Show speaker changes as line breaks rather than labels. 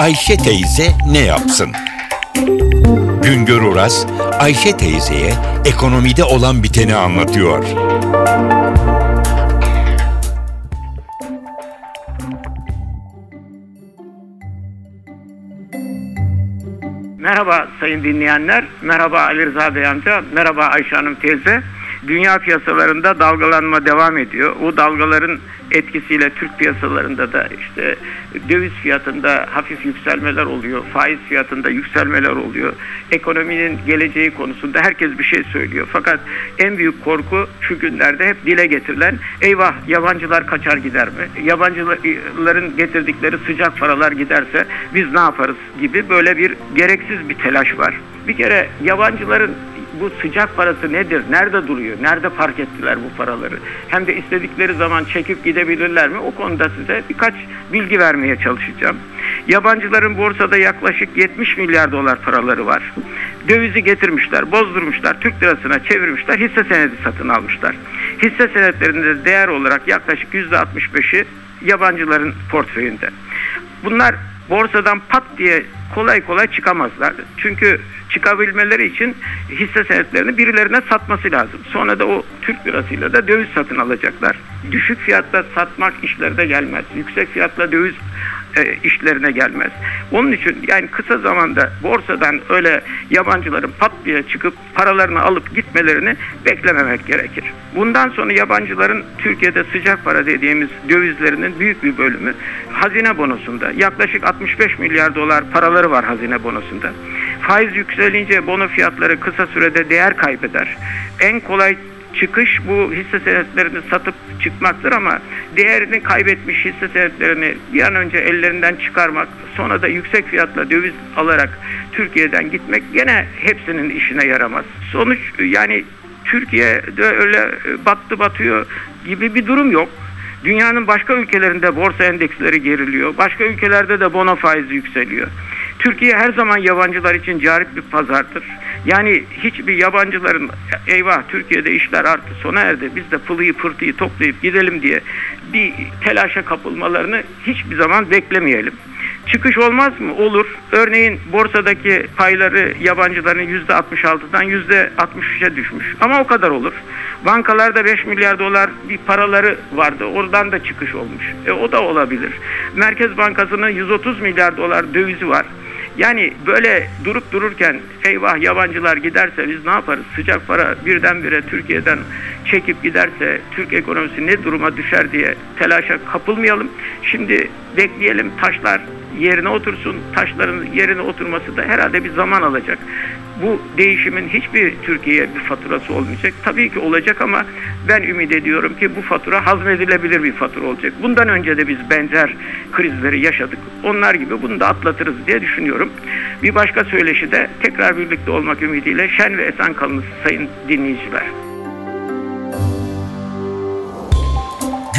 Ayşe teyze ne yapsın? Güngör Oras, Ayşe teyzeye ekonomide olan biteni anlatıyor.
Merhaba sayın dinleyenler, merhaba Ali Rıza Bey amca, merhaba Ayşe Hanım teyze. Dünya piyasalarında dalgalanma devam ediyor. O dalgaların etkisiyle Türk piyasalarında da işte döviz fiyatında hafif yükselmeler oluyor, faiz fiyatında yükselmeler oluyor. Ekonominin geleceği konusunda herkes bir şey söylüyor. Fakat en büyük korku şu günlerde hep dile getirilen eyvah yabancılar kaçar gider mi? Yabancıların getirdikleri sıcak paralar giderse biz ne yaparız gibi böyle bir gereksiz bir telaş var. Bir kere yabancıların bu sıcak parası nedir? Nerede duruyor? Nerede park ettiler bu paraları? Hem de istedikleri zaman çekip gidebilirler mi? O konuda size birkaç bilgi vermeye çalışacağım. Yabancıların borsada yaklaşık 70 milyar dolar paraları var. Dövizi getirmişler, bozdurmuşlar, Türk lirasına çevirmişler, hisse senedi satın almışlar. Hisse senetlerinde değer olarak yaklaşık %65'i yabancıların portföyünde. Bunlar borsadan pat diye kolay kolay çıkamazlar. Çünkü çıkabilmeleri için hisse senetlerini birilerine satması lazım. Sonra da o Türk lirasıyla da döviz satın alacaklar. Düşük fiyatla satmak işlerine gelmez. Yüksek fiyatla döviz e, işlerine gelmez. Onun için yani kısa zamanda borsadan öyle yabancıların pat diye çıkıp paralarını alıp gitmelerini beklememek gerekir. Bundan sonra yabancıların Türkiye'de sıcak para dediğimiz dövizlerinin büyük bir bölümü hazine bonosunda. Yaklaşık 65 milyar dolar paraları var hazine bonosunda. Faiz yükselince bono fiyatları kısa sürede değer kaybeder. En kolay çıkış bu hisse senetlerini satıp çıkmaktır ama değerini kaybetmiş hisse senetlerini bir an önce ellerinden çıkarmak sonra da yüksek fiyatla döviz alarak Türkiye'den gitmek gene hepsinin işine yaramaz. Sonuç yani Türkiye'de öyle battı batıyor gibi bir durum yok. Dünyanın başka ülkelerinde borsa endeksleri geriliyor. Başka ülkelerde de bono faizi yükseliyor. Türkiye her zaman yabancılar için carip bir pazardır. Yani hiçbir yabancıların eyvah Türkiye'de işler arttı sona erdi biz de pılıyı pırtıyı toplayıp gidelim diye bir telaşa kapılmalarını hiçbir zaman beklemeyelim. Çıkış olmaz mı? Olur. Örneğin borsadaki payları yabancıların %66'dan %63'e düşmüş. Ama o kadar olur. Bankalarda 5 milyar dolar bir paraları vardı. Oradan da çıkış olmuş. E, o da olabilir. Merkez Bankası'nın 130 milyar dolar dövizi var. Yani böyle durup dururken eyvah yabancılar giderse biz ne yaparız? Sıcak para birdenbire Türkiye'den çekip giderse Türk ekonomisi ne duruma düşer diye telaşa kapılmayalım. Şimdi bekleyelim taşlar yerine otursun. Taşların yerine oturması da herhalde bir zaman alacak. Bu değişimin hiçbir Türkiye'ye bir faturası olmayacak. Tabii ki olacak ama ben ümit ediyorum ki bu fatura hazmedilebilir bir fatura olacak. Bundan önce de biz benzer krizleri yaşadık. Onlar gibi bunu da atlatırız diye düşünüyorum. Bir başka söyleşi de tekrar birlikte olmak ümidiyle şen ve esen kalınız sayın dinleyiciler.